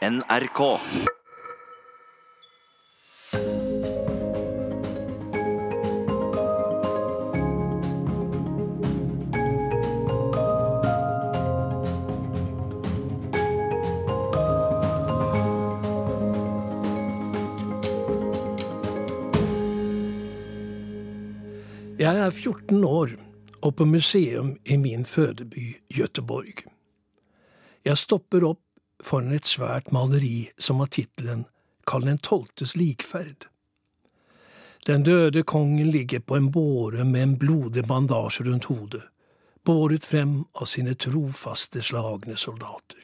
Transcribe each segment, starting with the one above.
NRK. Jeg er 14 år og på museum i min fødeby Gøteborg. Jeg stopper opp foran et svært maleri som har tittelen Karl den tolvtes likferd. Den døde kongen ligger på en båre med en blodig bandasje rundt hodet, båret frem av sine trofaste slagne soldater.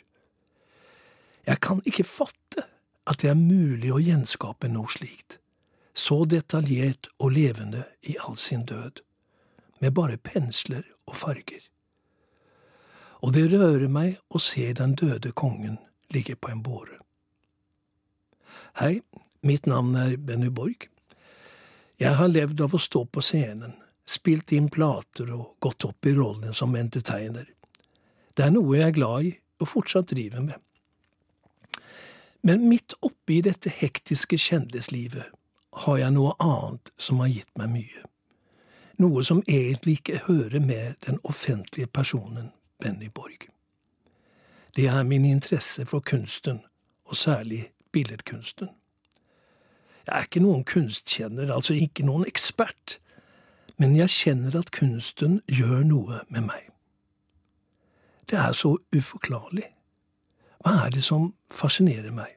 Jeg kan ikke fatte at det er mulig å gjenskape noe slikt, så detaljert og levende i all sin død, med bare pensler og farger. Og det rører meg å se den døde kongen ligge på en båre. Hei, mitt navn er Benny Borg. Jeg har levd av å stå på scenen, spilt inn plater og gått opp i rollen som entertainer. Det er noe jeg er glad i og fortsatt driver med. Men midt oppi dette hektiske kjendislivet har jeg noe annet som har gitt meg mye. Noe som egentlig ikke hører med den offentlige personen Benny Borg. Det er min interesse for kunsten, og særlig billedkunsten. Jeg er ikke noen kunstkjenner, altså ikke noen ekspert, men jeg kjenner at kunsten gjør noe med meg. Det er så uforklarlig. Hva er det som fascinerer meg?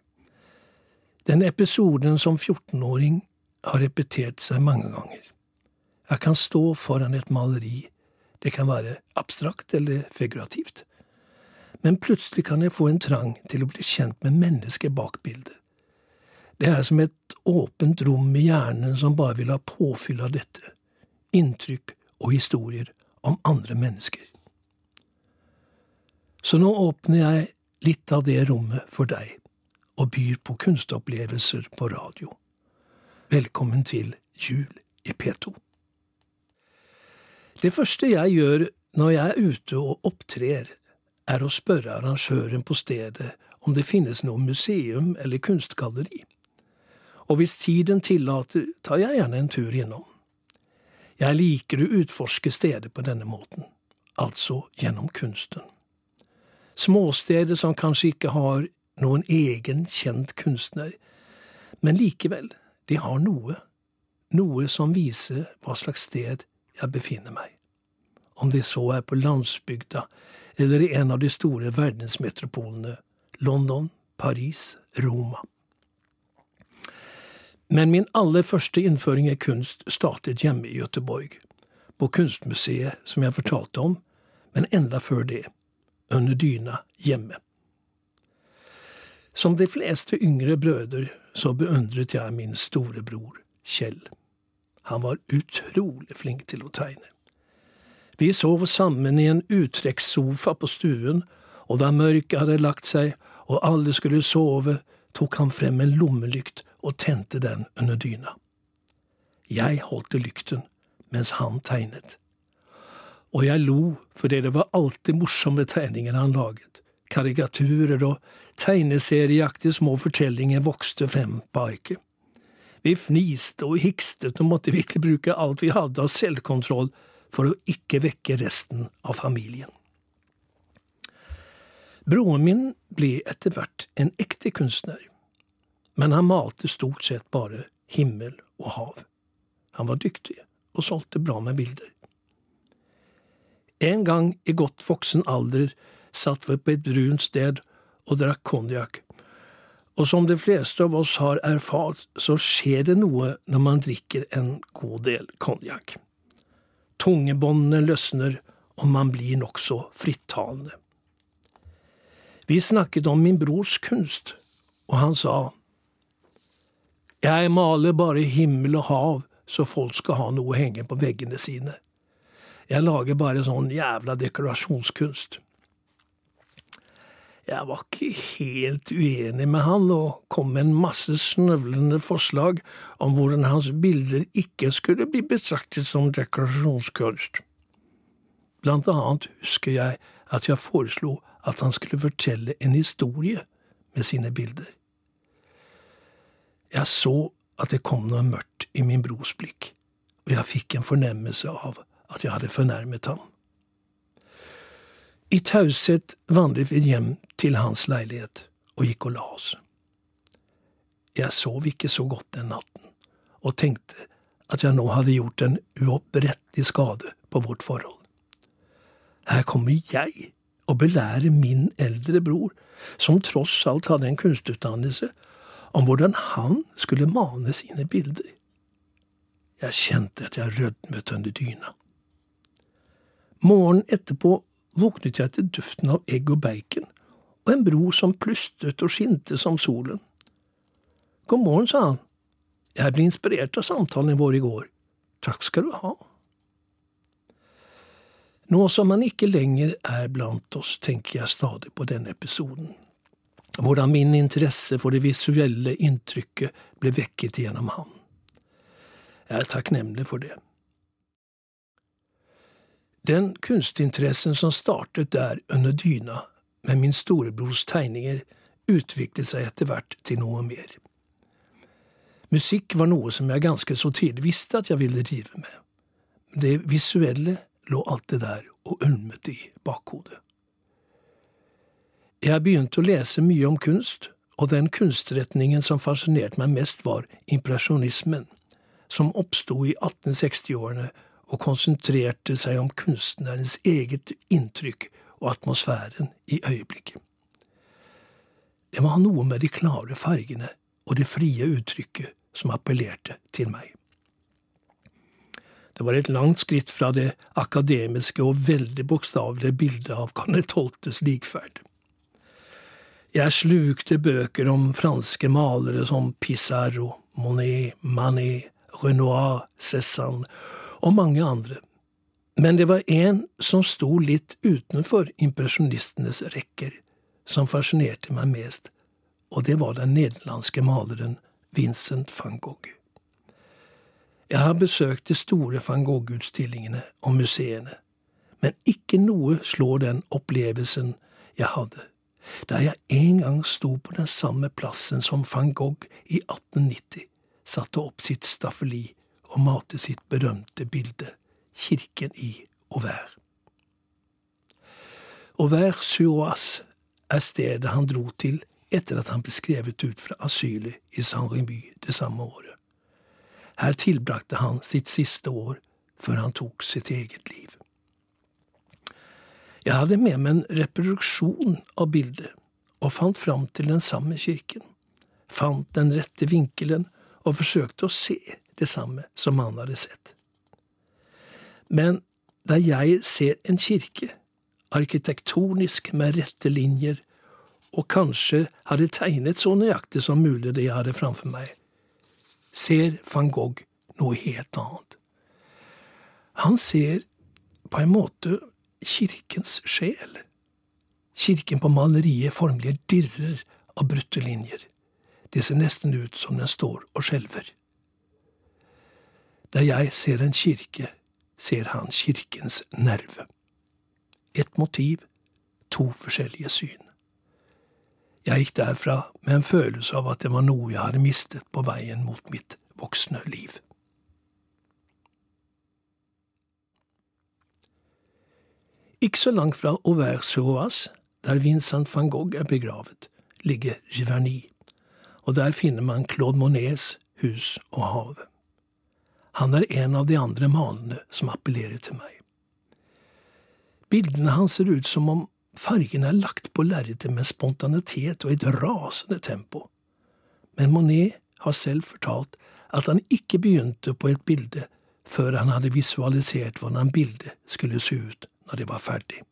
Den episoden som 14-åring har repetert seg mange ganger. Jeg kan stå foran et maleri, det kan være abstrakt eller figurativt, men plutselig kan jeg få en trang til å bli kjent med mennesket bak bildet. Det er som et åpent rom i hjernen som bare vil ha påfyll av dette, inntrykk og historier om andre mennesker. Så nå åpner jeg litt av det rommet for deg, og byr på kunstopplevelser på radio. Velkommen til Jul i P2. Det første jeg gjør når jeg er ute og opptrer, er å spørre arrangøren på stedet om det finnes noe museum eller kunstgalleri. Og hvis tiden tillater, tar jeg gjerne en tur innom. Jeg liker å utforske stedet på denne måten, altså gjennom kunsten. Småsteder som kanskje ikke har noen egen kjent kunstner, men likevel, de har noe, noe som viser hva slags sted jeg befinner meg. Om det så er på landsbygda eller i en av de store verdensmetropolene London, Paris, Roma. Men min aller første innføring i kunst startet hjemme i Göteborg, på Kunstmuseet som jeg fortalte om, men enda før det, under dyna hjemme. Som de fleste yngre brødre så beundret jeg min storebror Kjell. Han var utrolig flink til å tegne. Vi sov sammen i en uttrekkssofa på stuen, og da mørket hadde lagt seg og alle skulle sove, tok han frem en lommelykt og tente den under dyna. Jeg holdt lykten mens han tegnet. Og jeg lo fordi det var alltid morsomme tegninger han laget. Karikaturer og tegneserieaktige små fortellinger vokste frem på arket. Vi fniste og hikstet og måtte virkelig bruke alt vi hadde av selvkontroll for å ikke vekke resten av familien. Broren min ble etter hvert en ekte kunstner, men han malte stort sett bare himmel og hav. Han var dyktig og solgte bra med bilder. En gang i godt voksen alder satt vi på et brunt sted og drakk konjakk, og som de fleste av oss har erfart, så skjer det noe når man drikker en god del konjakk. Tungebåndene løsner, og man blir nokså frittalende. Vi snakket om min brors kunst, og han sa, Jeg maler bare himmel og hav så folk skal ha noe å henge på veggene sine. Jeg lager bare sånn jævla dekorasjonskunst. Jeg var ikke helt uenig med han og kom med en masse snøvlende forslag om hvordan hans bilder ikke skulle bli betraktet som dekorasjonskunst. Blant annet husker jeg at jeg foreslo at han skulle fortelle en historie med sine bilder. Jeg så at det kom noe mørkt i min brors blikk, og jeg fikk en fornemmelse av at jeg hadde fornærmet ham. I taushet vandret vi hjem til hans leilighet og gikk og la oss. Jeg sov ikke så godt den natten, og tenkte at jeg nå hadde gjort en uopprettelig skade på vårt forhold. Her kommer jeg og belærer min eldre bror, som tross alt hadde en kunstutdannelse, om hvordan han skulle mane sine bilder. Jeg kjente at jeg rødmet under dyna. Morgenen etterpå våknet jeg til duften av egg og bacon og en bro som plystret og skinte som solen. God morgen, sa han. Jeg ble inspirert av samtalen vår i går. Takk skal du ha. Nå som han ikke lenger er blant oss, tenker jeg stadig på denne episoden. Hvordan min interesse for det visuelle inntrykket ble vekket gjennom ham. Jeg er takknemlig for det. Den kunstinteressen som startet der under dyna med min storebrors tegninger, utviklet seg etter hvert til noe mer. Musikk var noe som jeg ganske så tidlig visste at jeg ville drive med. Det visuelle lå alltid der og ulmet i bakhodet. Jeg begynte å lese mye om kunst, og den kunstretningen som fascinerte meg mest, var impresjonismen, som oppsto i 1860-årene og konsentrerte seg om kunstnerens eget inntrykk og atmosfæren i øyeblikket. Det var noe med de klare fargene og det frie uttrykket som appellerte til meg. Det var et langt skritt fra det akademiske og veldig bokstavelige bildet av Karl 12.s likferd. Jeg slukte bøker om franske malere som Pissarro, Monet, Manet, Renoir, Cézanne og mange andre, men det var en som sto litt utenfor impresjonistenes rekker, som fascinerte meg mest, og det var den nederlandske maleren Vincent van Gogh. Jeg har besøkt de store van Gogh-utstillingene og museene, men ikke noe slår den opplevelsen jeg hadde da jeg en gang sto på den samme plassen som van Gogh i 1890 satte opp sitt staffeli og malte sitt berømte bilde, Kirken i Auvers. Auvers-sur-Oise er stedet han dro til etter at han ble skrevet ut fra asylet i Saint-Remy det samme året. Her tilbrakte han sitt siste år før han tok sitt eget liv. Jeg hadde med meg en reproduksjon av bildet, og fant fram til den samme kirken, fant den rette vinkelen og forsøkte å se det samme som han hadde sett. Men da jeg ser en kirke, arkitektonisk med rette linjer, og kanskje hadde tegnet så nøyaktig som mulig det jeg hadde framfor meg, ser van Gogh noe helt annet. Han ser på en måte kirkens sjel. Kirken på maleriet formelig dirrer av brutte linjer. Det ser nesten ut som den står og skjelver. Da jeg ser en kirke, ser han kirkens nerve. Et motiv, to forskjellige syn. Jeg gikk derfra med en følelse av at det var noe jeg hadde mistet på veien mot mitt voksne liv. Ikke så langt fra Auvers-sur-Oise, der Vincent van Gogh er begravet, ligger Giverny, og der finner man Claude Monets hus og havet. Han er en av de andre malene som appellerer til meg. Bildene hans ser ut som om Fargene er lagt på lerretet med spontanitet og et rasende tempo. Men Monet har selv fortalt at han ikke begynte på et bilde før han hadde visualisert hvordan bildet skulle se ut når det var ferdig.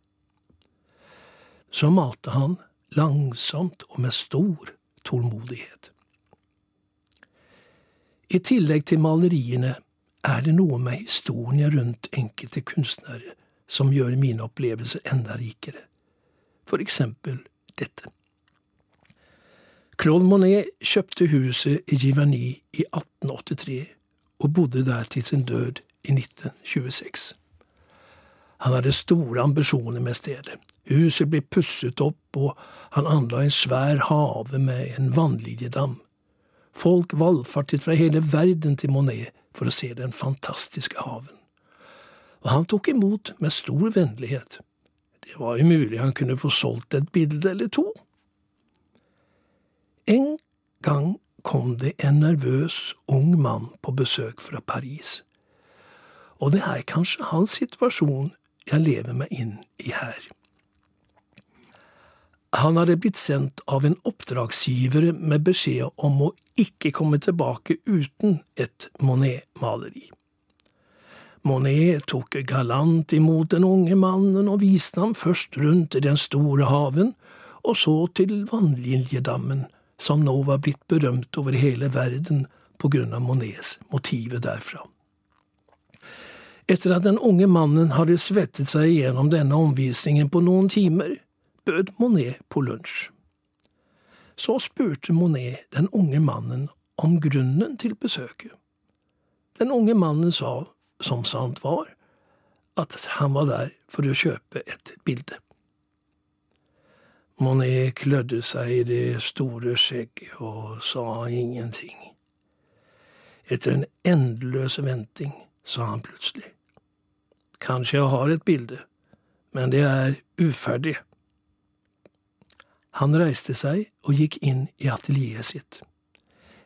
Så malte han langsomt og med stor tålmodighet. I tillegg til maleriene er det noe med historien rundt enkelte kunstnere som gjør mine opplevelser enda rikere for eksempel dette. Claude Monet kjøpte huset i Giverny i 1883 og bodde der til sin død i 1926. Han hadde store ambisjoner med stedet. Huset ble pusset opp, og han anla en svær hage med en vannlinjedam. Folk valfartet fra hele verden til Monet for å se den fantastiske haven. Og han tok imot med stor vennlighet. Det var jo mulig han kunne få solgt et bilde eller to. En gang kom det en nervøs ung mann på besøk fra Paris. Og det er kanskje hans situasjon jeg lever meg inn i her. Han hadde blitt sendt av en oppdragsgiver med beskjed om å ikke komme tilbake uten et Monet-maleri. Monet tok galant imot den unge mannen og viste ham først rundt i den store haven, og så til vannliljedammen, som nå var blitt berømt over hele verden på grunn av Monets motivet derfra. Etter at den unge mannen hadde svettet seg gjennom denne omvisningen på noen timer, bød Monet på lunsj. Så spurte Monet den unge mannen om grunnen til besøket. Den unge mannen sa, som sant var, at han var der for å kjøpe et bilde. Monet klødde seg i det store skjegget og sa ingenting. Etter en endeløs venting sa han plutselig. Kanskje jeg har et bilde, men det er uferdig. Han reiste seg og gikk inn i atelieret sitt.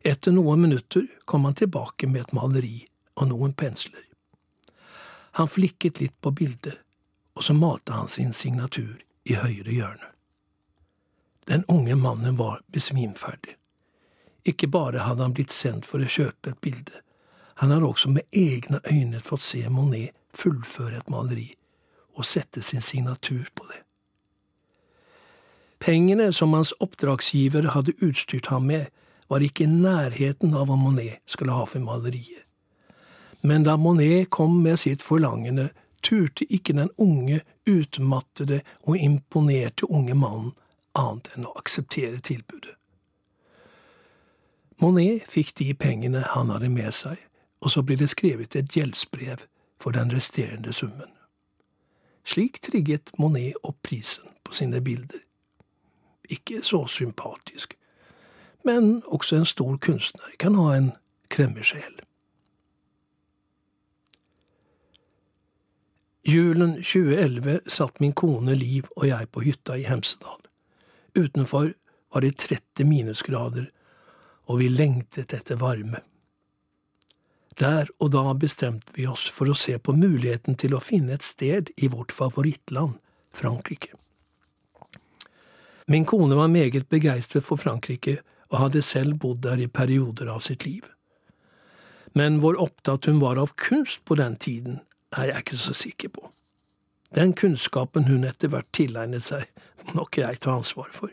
Etter noen minutter kom han tilbake med et maleri og noen pensler. Han flikket litt på bildet, og så malte han sin signatur i høyre hjørne. Den unge mannen var besvimferdig. Ikke bare hadde han blitt sendt for å kjøpe et bilde, han hadde også med egne øyne fått se Monet fullføre et maleri og sette sin signatur på det. Pengene som hans oppdragsgiver hadde utstyrt ham med, var ikke i nærheten av hva Monet skulle ha for maleriet. Men da Monet kom med sitt forlangende, turte ikke den unge, utmattede og imponerte unge mannen annet enn å akseptere tilbudet. Monet fikk de pengene han hadde med seg, og så ble det skrevet et gjeldsbrev for den resterende summen. Slik trigget Monet opp prisen på sine bilder ikke så sympatisk. Men også en stor kunstner kan ha en kremmersjel. Julen 2011 satt min kone Liv og jeg på hytta i Hemsedal. Utenfor var det 30 minusgrader, og vi lengtet etter varme. Der og da bestemte vi oss for å se på muligheten til å finne et sted i vårt favorittland, Frankrike. Min kone var meget begeistret for Frankrike og hadde selv bodd der i perioder av sitt liv. Men hvor opptatt hun var av kunst på den tiden, er jeg ikke så sikker på. Den kunnskapen hun etter hvert tilegnet seg, må nok jeg ta ansvar for.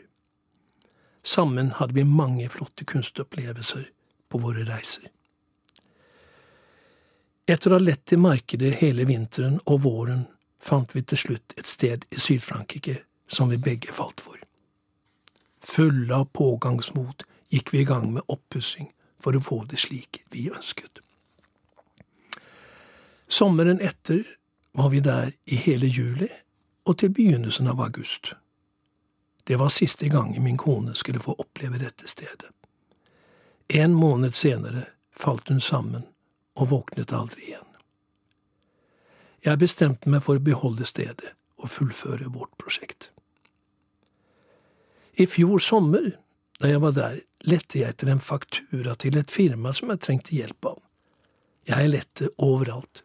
Sammen hadde vi mange flotte kunstopplevelser på våre reiser. Etter å ha lett til markedet hele vinteren og våren fant vi til slutt et sted i Syd-Frankrike som vi begge falt for. Fulle av pågangsmot gikk vi i gang med oppussing for å få det slik vi ønsket. Sommeren etter var vi der i hele juli og til begynnelsen av august. Det var siste gangen min kone skulle få oppleve dette stedet. En måned senere falt hun sammen og våknet aldri igjen. Jeg bestemte meg for å beholde stedet og fullføre vårt prosjekt. I fjor sommer, da jeg var der, lette jeg etter en faktura til et firma som jeg trengte hjelp av. Jeg lette overalt.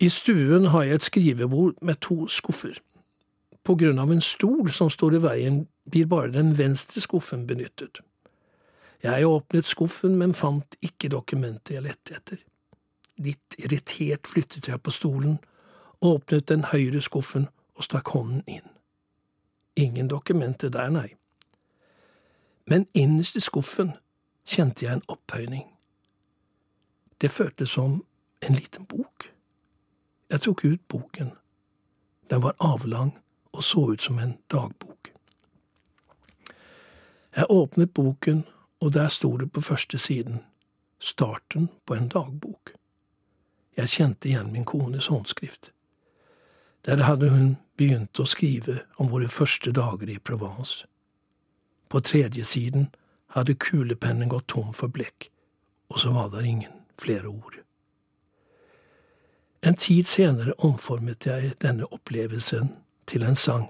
I stuen har jeg et skrivebord med to skuffer. På grunn av en stol som står i veien, blir bare den venstre skuffen benyttet. Jeg åpnet skuffen, men fant ikke dokumentet jeg lette etter. Litt irritert flyttet jeg på stolen, åpnet den høyre skuffen og stakk hånden inn. Ingen dokumenter der, nei. Men innerst i skuffen kjente jeg en opphøyning. Det føltes som en liten bok. Jeg tok ut boken. Den var avlang og så ut som en dagbok. Jeg åpnet boken, og der sto det på første siden starten på en dagbok. Jeg kjente igjen min kones håndskrift. Der hadde hun begynte å skrive om våre første dager i Provence. På tredje siden hadde kulepennen gått tom for blekk, og så var der ingen flere ord. En tid senere omformet jeg denne opplevelsen til en sang,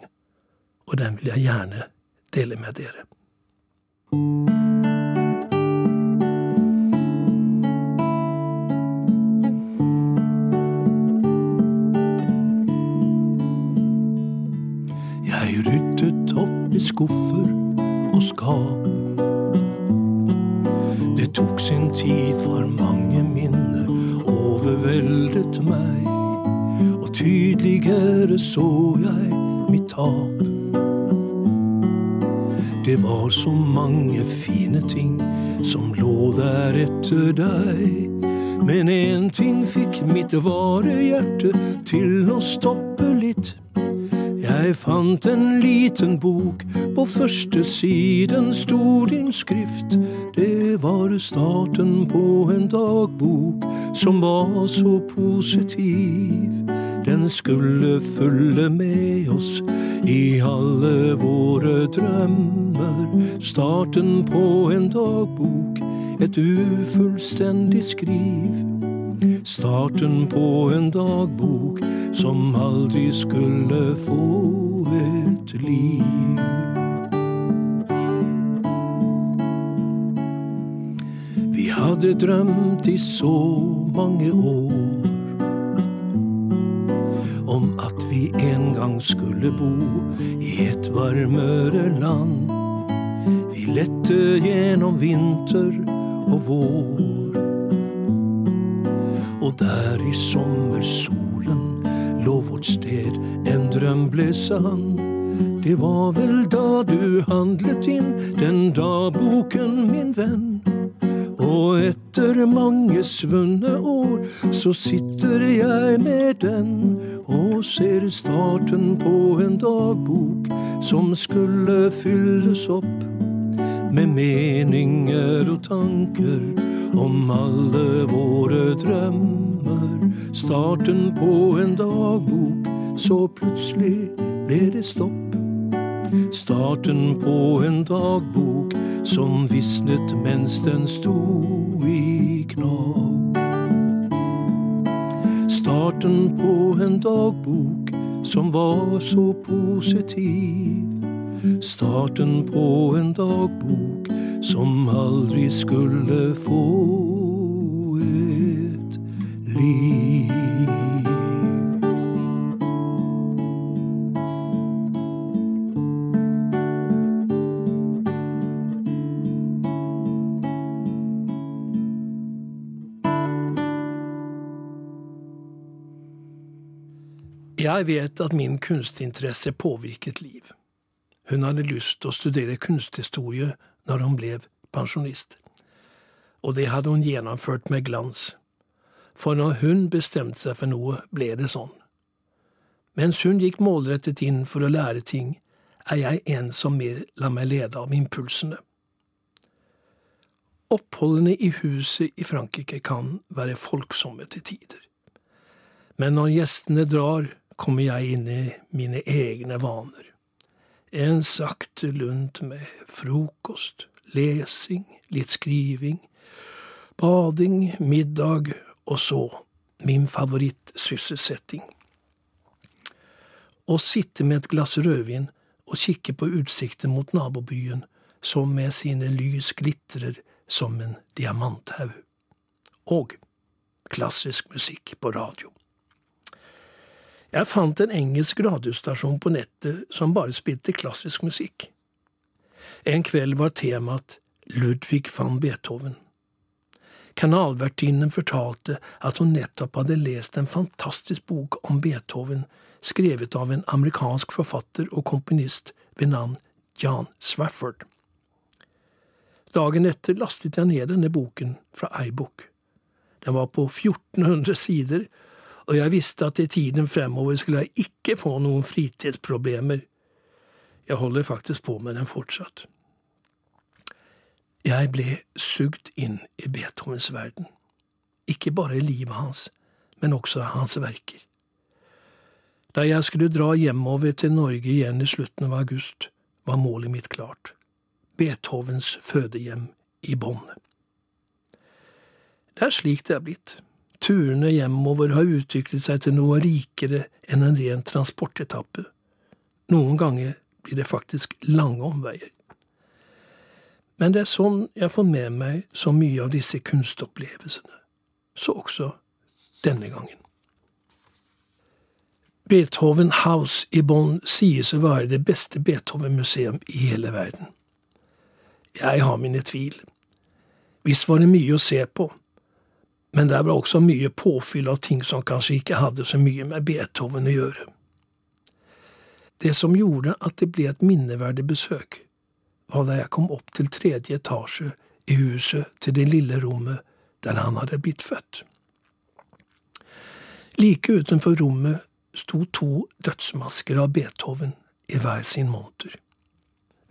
og den vil jeg gjerne dele med dere. Skuffer og skap. Det tok sin tid, for mange minner overveldet meg. Og tydeligere så jeg mitt tap. Det var så mange fine ting som lå der etter deg. Men én ting fikk mitt vare hjerte til å stoppe. Jeg fant en liten bok, på første siden sto din skrift. Det var starten på en dagbok som var så positiv. Den skulle følge med oss i alle våre drømmer. Starten på en dagbok, et ufullstendig skriv. Starten på en dagbok som aldri skulle få et liv. Vi hadde drømt i så mange år om at vi en gang skulle bo i et varmere land. Vi lette gjennom vinter og vår. Og der i sommersolen lå vårt sted, en drøm ble sann. Det var vel da du handlet inn den dagboken, min venn. Og etter mange svunne år så sitter jeg med den og ser starten på en dagbok som skulle fylles opp med meninger og tanker om alle våre drømmer. Starten på en dagbok, så plutselig ble det stopp. Starten på en dagbok som visnet mens den sto i knopp. Starten på en dagbok som var så positiv. Starten på en dagbok som aldri skulle få et liv. Jeg vet at min kunstinteresse påvirket Liv. Hun hadde lyst til å studere kunsthistorie når hun ble pensjonist. Og det hadde hun gjennomført med glans. For når hun bestemte seg for noe, ble det sånn. Mens hun gikk målrettet inn for å lære ting, er jeg en som mer lar meg lede av impulsene. Oppholdene i huset i Frankrike kan være folksomme til tider. Men når gjestene drar, kommer jeg inn i mine egne vaner. En sakte lunt med frokost, lesing, litt skriving, bading, middag og så min favorittsysselsetting. Å sitte med et glass rødvin og kikke på utsikten mot nabobyen som med sine lys glitrer som en diamanthaug. Og klassisk musikk på radio. Jeg fant en engelsk radiostasjon på nettet som bare spilte klassisk musikk. En kveld var temaet Ludvig van Beethoven. Kanalvertinnen fortalte at hun nettopp hadde lest en fantastisk bok om Beethoven, skrevet av en amerikansk forfatter og komponist ved navn John Swafford. Dagen etter lastet jeg ned denne boken fra iBook. Den var på 1400 sider og jeg visste at i tiden fremover skulle jeg ikke få noen fritidsproblemer. Jeg holder faktisk på med den fortsatt. Jeg ble sugd inn i Beethovens verden. Ikke bare i livet hans, men også hans verker. Da jeg skulle dra hjemover til Norge igjen i slutten av august, var målet mitt klart. Beethovens fødehjem i Bonn. Det er slik det er blitt. Turene hjemover har utviklet seg til noe rikere enn en ren transportetappe. Noen ganger blir det faktisk lange omveier. Men det er sånn jeg får med meg så mye av disse kunstopplevelsene. Så også denne gangen. Beethoven House i Bonn sies å være det beste Beethoven-museum i hele verden. Jeg har mine tvil. Visst var det mye å se på, men der var også mye påfyll av ting som kanskje ikke hadde så mye med Beethoven å gjøre. Det som gjorde at det ble et minneverdig besøk, var da jeg kom opp til tredje etasje i huset til det lille rommet der han hadde blitt født. Like utenfor rommet sto to dødsmasker av Beethoven i hver sin monter.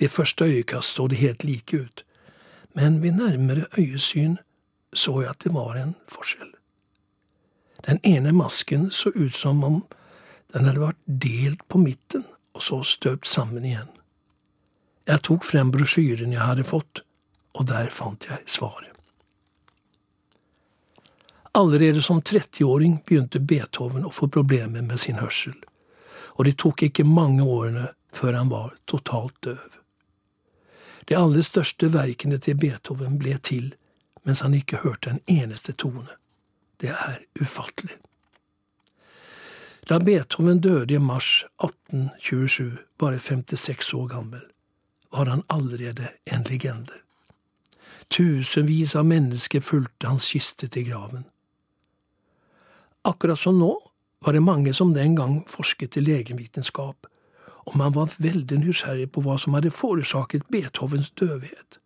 Ved første øyekast så de helt like ut, men ved nærmere øyesyn så jeg at det var en forskjell. Den ene masken så ut som om den hadde vært delt på midten og så støpt sammen igjen. Jeg tok frem brosjyren jeg hadde fått, og der fant jeg svaret. Allerede som 30-åring begynte Beethoven å få problemer med sin hørsel, og det tok ikke mange årene før han var totalt døv. De aller største verkene til Beethoven ble til mens han ikke hørte en eneste tone. Det er ufattelig. Da Beethoven døde i mars 1827, bare 56 år gammel, var han allerede en legende. Tusenvis av mennesker fulgte hans kiste til graven. Akkurat som nå var det mange som den gang forsket i legevitenskap, og man var veldig nysgjerrig på hva som hadde forårsaket Beethovens døvhet.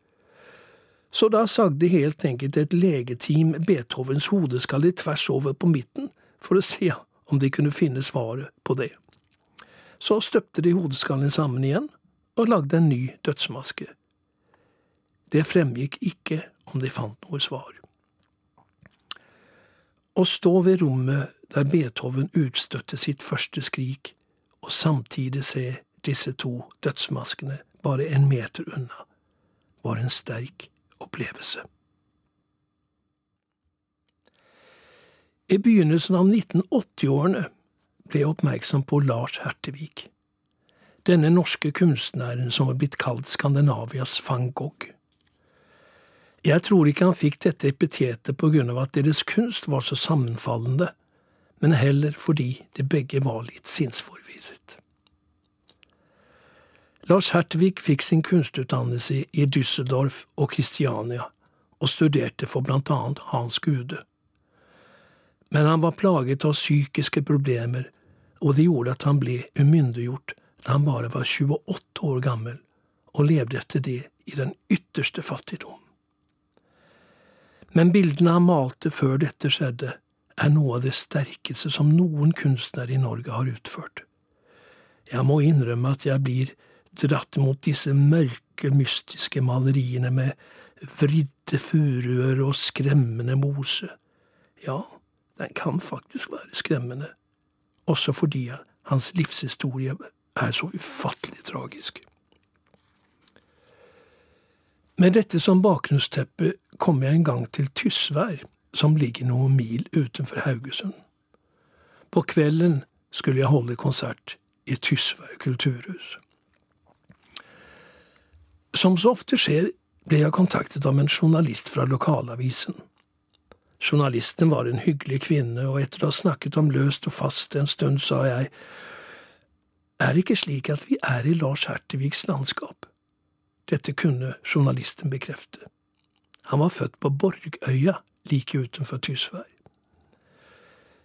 Så da sagde helt enkelt et legeteam Beethovens hodeskalle tvers over på midten for å se om de kunne finne svaret på det. Så støpte de hodeskallen sammen igjen og lagde en ny dødsmaske. Det fremgikk ikke om de fant noe svar. Å stå ved rommet der Beethoven utstøtte sitt første skrik, og samtidig se disse to dødsmaskene bare en meter unna, var en sterk opplevelse. I begynnelsen av 1980-årene ble jeg oppmerksom på Lars Hertevik, denne norske kunstneren som er blitt kalt Skandinavias van Gogh. Jeg tror ikke han fikk dette epitetet på grunn av at deres kunst var så sammenfallende, men heller fordi de begge var litt sinnsforvirret. Lars Hertvig fikk sin kunstutdannelse i Düsseldorf og Kristiania, og studerte for blant annet Hans Gude. Men han var plaget av psykiske problemer, og det gjorde at han ble umyndiggjort da han bare var 28 år gammel, og levde etter det i den ytterste fattigdom. Men bildene han malte før dette skjedde, er noe av det sterkeste som noen kunstner i Norge har utført. Jeg må innrømme at jeg blir dratt mot disse mørke, mystiske maleriene med vridde furuer og skremmende mose. Ja, den kan faktisk være skremmende, også fordi hans livshistorie er så ufattelig tragisk. Med dette som bakgrunnsteppe kom jeg en gang til Tysvær, som ligger noen mil utenfor Haugesund. På kvelden skulle jeg holde konsert i Tysvær kulturhus. Som så ofte skjer, ble jeg kontaktet av en journalist fra lokalavisen. Journalisten var en hyggelig kvinne, og etter å ha snakket om løst og fast en stund, sa jeg, er det ikke slik at vi er i Lars Herteviks landskap? Dette kunne journalisten bekrefte. Han var født på Borgøya, like utenfor Tysvær.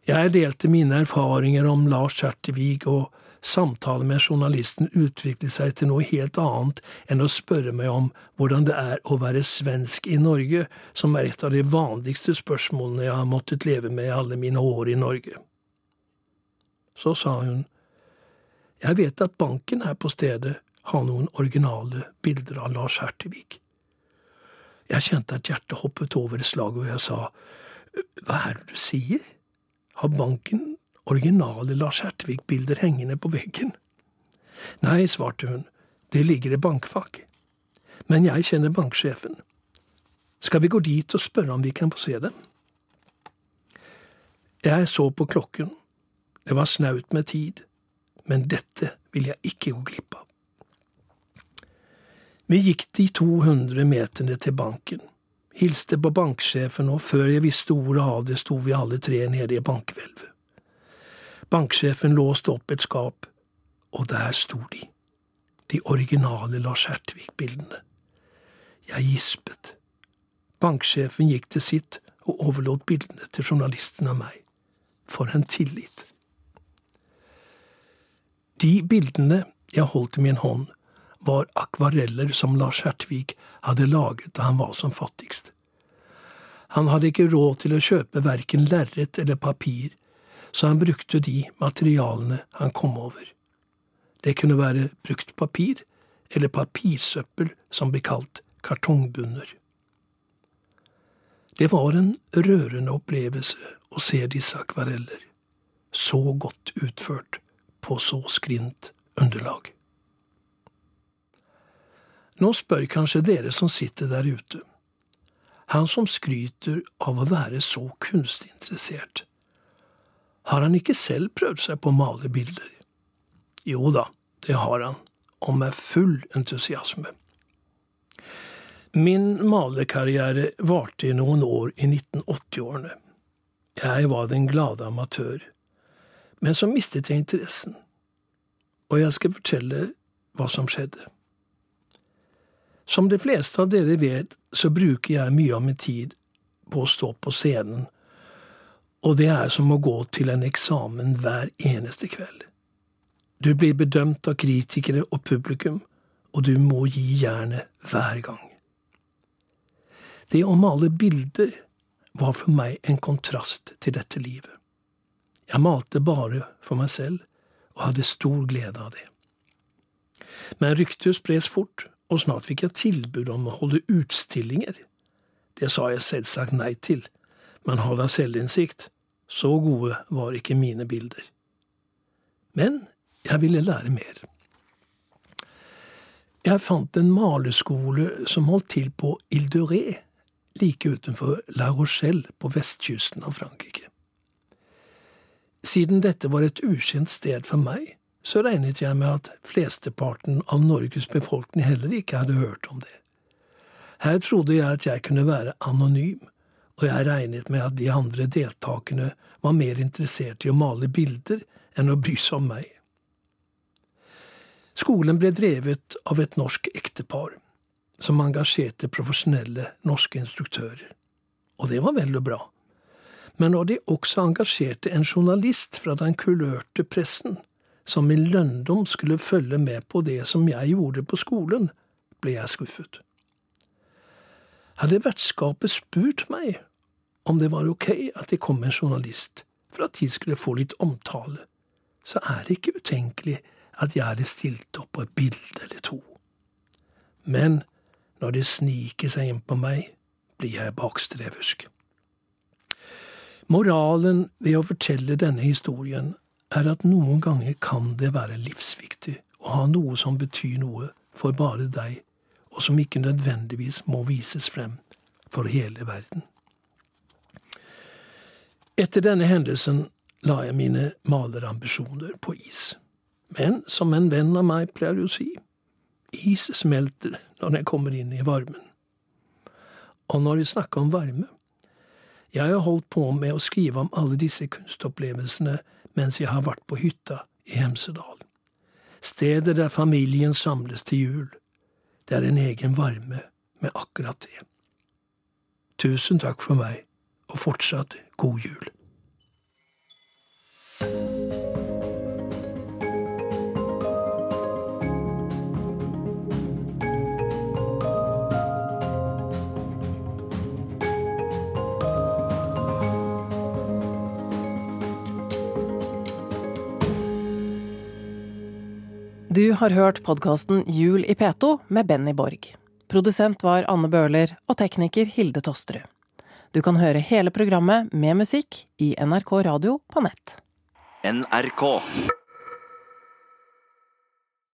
Jeg delte mine erfaringer om Lars Hertevig og samtalen med journalisten utviklet seg til noe helt annet enn å spørre meg om hvordan det er å være svensk i Norge, som er et av de vanligste spørsmålene jeg har måttet leve med i alle mine år i Norge. Så sa hun, jeg vet at banken her på stedet har noen originale bilder av Lars Hertevik. Jeg kjente at hjertet hoppet over slaget, slag, og jeg sa, hva er det du sier? Har banken originale Lars Hertvig-bilder hengende på veggen. Nei, svarte hun, det ligger i bankfag. Men jeg kjenner banksjefen. Skal vi gå dit og spørre om vi kan få se dem? Jeg så på klokken. Det var snaut med tid, men dette vil jeg ikke gå glipp av. Vi gikk de 200 meterne til banken, hilste på banksjefen, og før jeg visste ordet av det, sto vi alle tre nede i bankhvelvet. Banksjefen låste opp et skap, og der sto de, de originale Lars Hertvig-bildene. Jeg gispet. Banksjefen gikk til sitt og overlot bildene til journalisten av meg. For en tillit. De bildene jeg holdt i min hånd, var akvareller som Lars Hertvig hadde laget da han var som fattigst. Han hadde ikke råd til å kjøpe verken lerret eller papir, så han brukte de materialene han kom over. Det kunne være brukt papir eller papirsøppel som blir kalt kartongbunner. Det var en rørende opplevelse å se disse akvareller, så godt utført på så skrint underlag. Nå spør kanskje dere som sitter der ute. Han som skryter av å være så kunstinteressert, har han ikke selv prøvd seg på å male bilder? Jo da, det har han, og med full entusiasme. Min malerkarriere varte i noen år i 1980-årene. Jeg var den glade amatør, men så mistet jeg interessen, og jeg skal fortelle hva som skjedde. Som de fleste av dere vet, så bruker jeg mye av min tid på å stå på scenen, og det er som å gå til en eksamen hver eneste kveld. Du blir bedømt av kritikere og publikum, og du må gi jernet hver gang. Det å male bilder var for meg en kontrast til dette livet. Jeg malte bare for meg selv, og hadde stor glede av det. Men ryktet spres fort, og snart fikk jeg tilbud om å holde utstillinger. Det sa jeg selvsagt nei til, men hadde selvinnsikt. Så gode var ikke mine bilder. Men jeg ville lære mer. Jeg fant en maleskole som holdt til på Ile de Ré like utenfor La Rochelle på vestkysten av Frankrike. Siden dette var et ukjent sted for meg, så regnet jeg med at flesteparten av Norges befolkning heller ikke hadde hørt om det. Her trodde jeg at jeg kunne være anonym, og jeg regnet med at de andre deltakerne var mer interessert i å male bilder enn å bry seg om meg. Skolen ble drevet av et norsk ektepar som engasjerte profesjonelle norske instruktører. Og det var vel og bra. Men når de også engasjerte en journalist fra den kulørte pressen, som i lønndom skulle følge med på det som jeg gjorde på skolen, ble jeg skuffet. Hadde vertskapet spurt meg om det var ok at det kom en journalist for at de skulle få litt omtale, så er det ikke utenkelig at jeg hadde stilt opp på et bilde eller to. Men når det sniker seg inn på meg, blir jeg bakstreversk. Moralen ved å fortelle denne historien er at noen ganger kan det være livsviktig å ha noe som betyr noe for bare deg, og som ikke nødvendigvis må vises frem for hele verden. Etter denne hendelsen la jeg mine malerambisjoner på is. Men som en venn av meg pleier å si, is smelter når den kommer inn i varmen. Og når vi snakker om varme Jeg har holdt på med å skrive om alle disse kunstopplevelsene mens jeg har vært på hytta i Hemsedal. Stedet der familien samles til jul. Det er en egen varme med akkurat det. Tusen takk for meg, og fortsatt god jul. Du har hørt podkasten Jul i P2 med Benny Borg. Produsent var Anne Bøhler og tekniker Hilde Tosterud. Du kan høre hele programmet med musikk i NRK Radio på nett. NRK.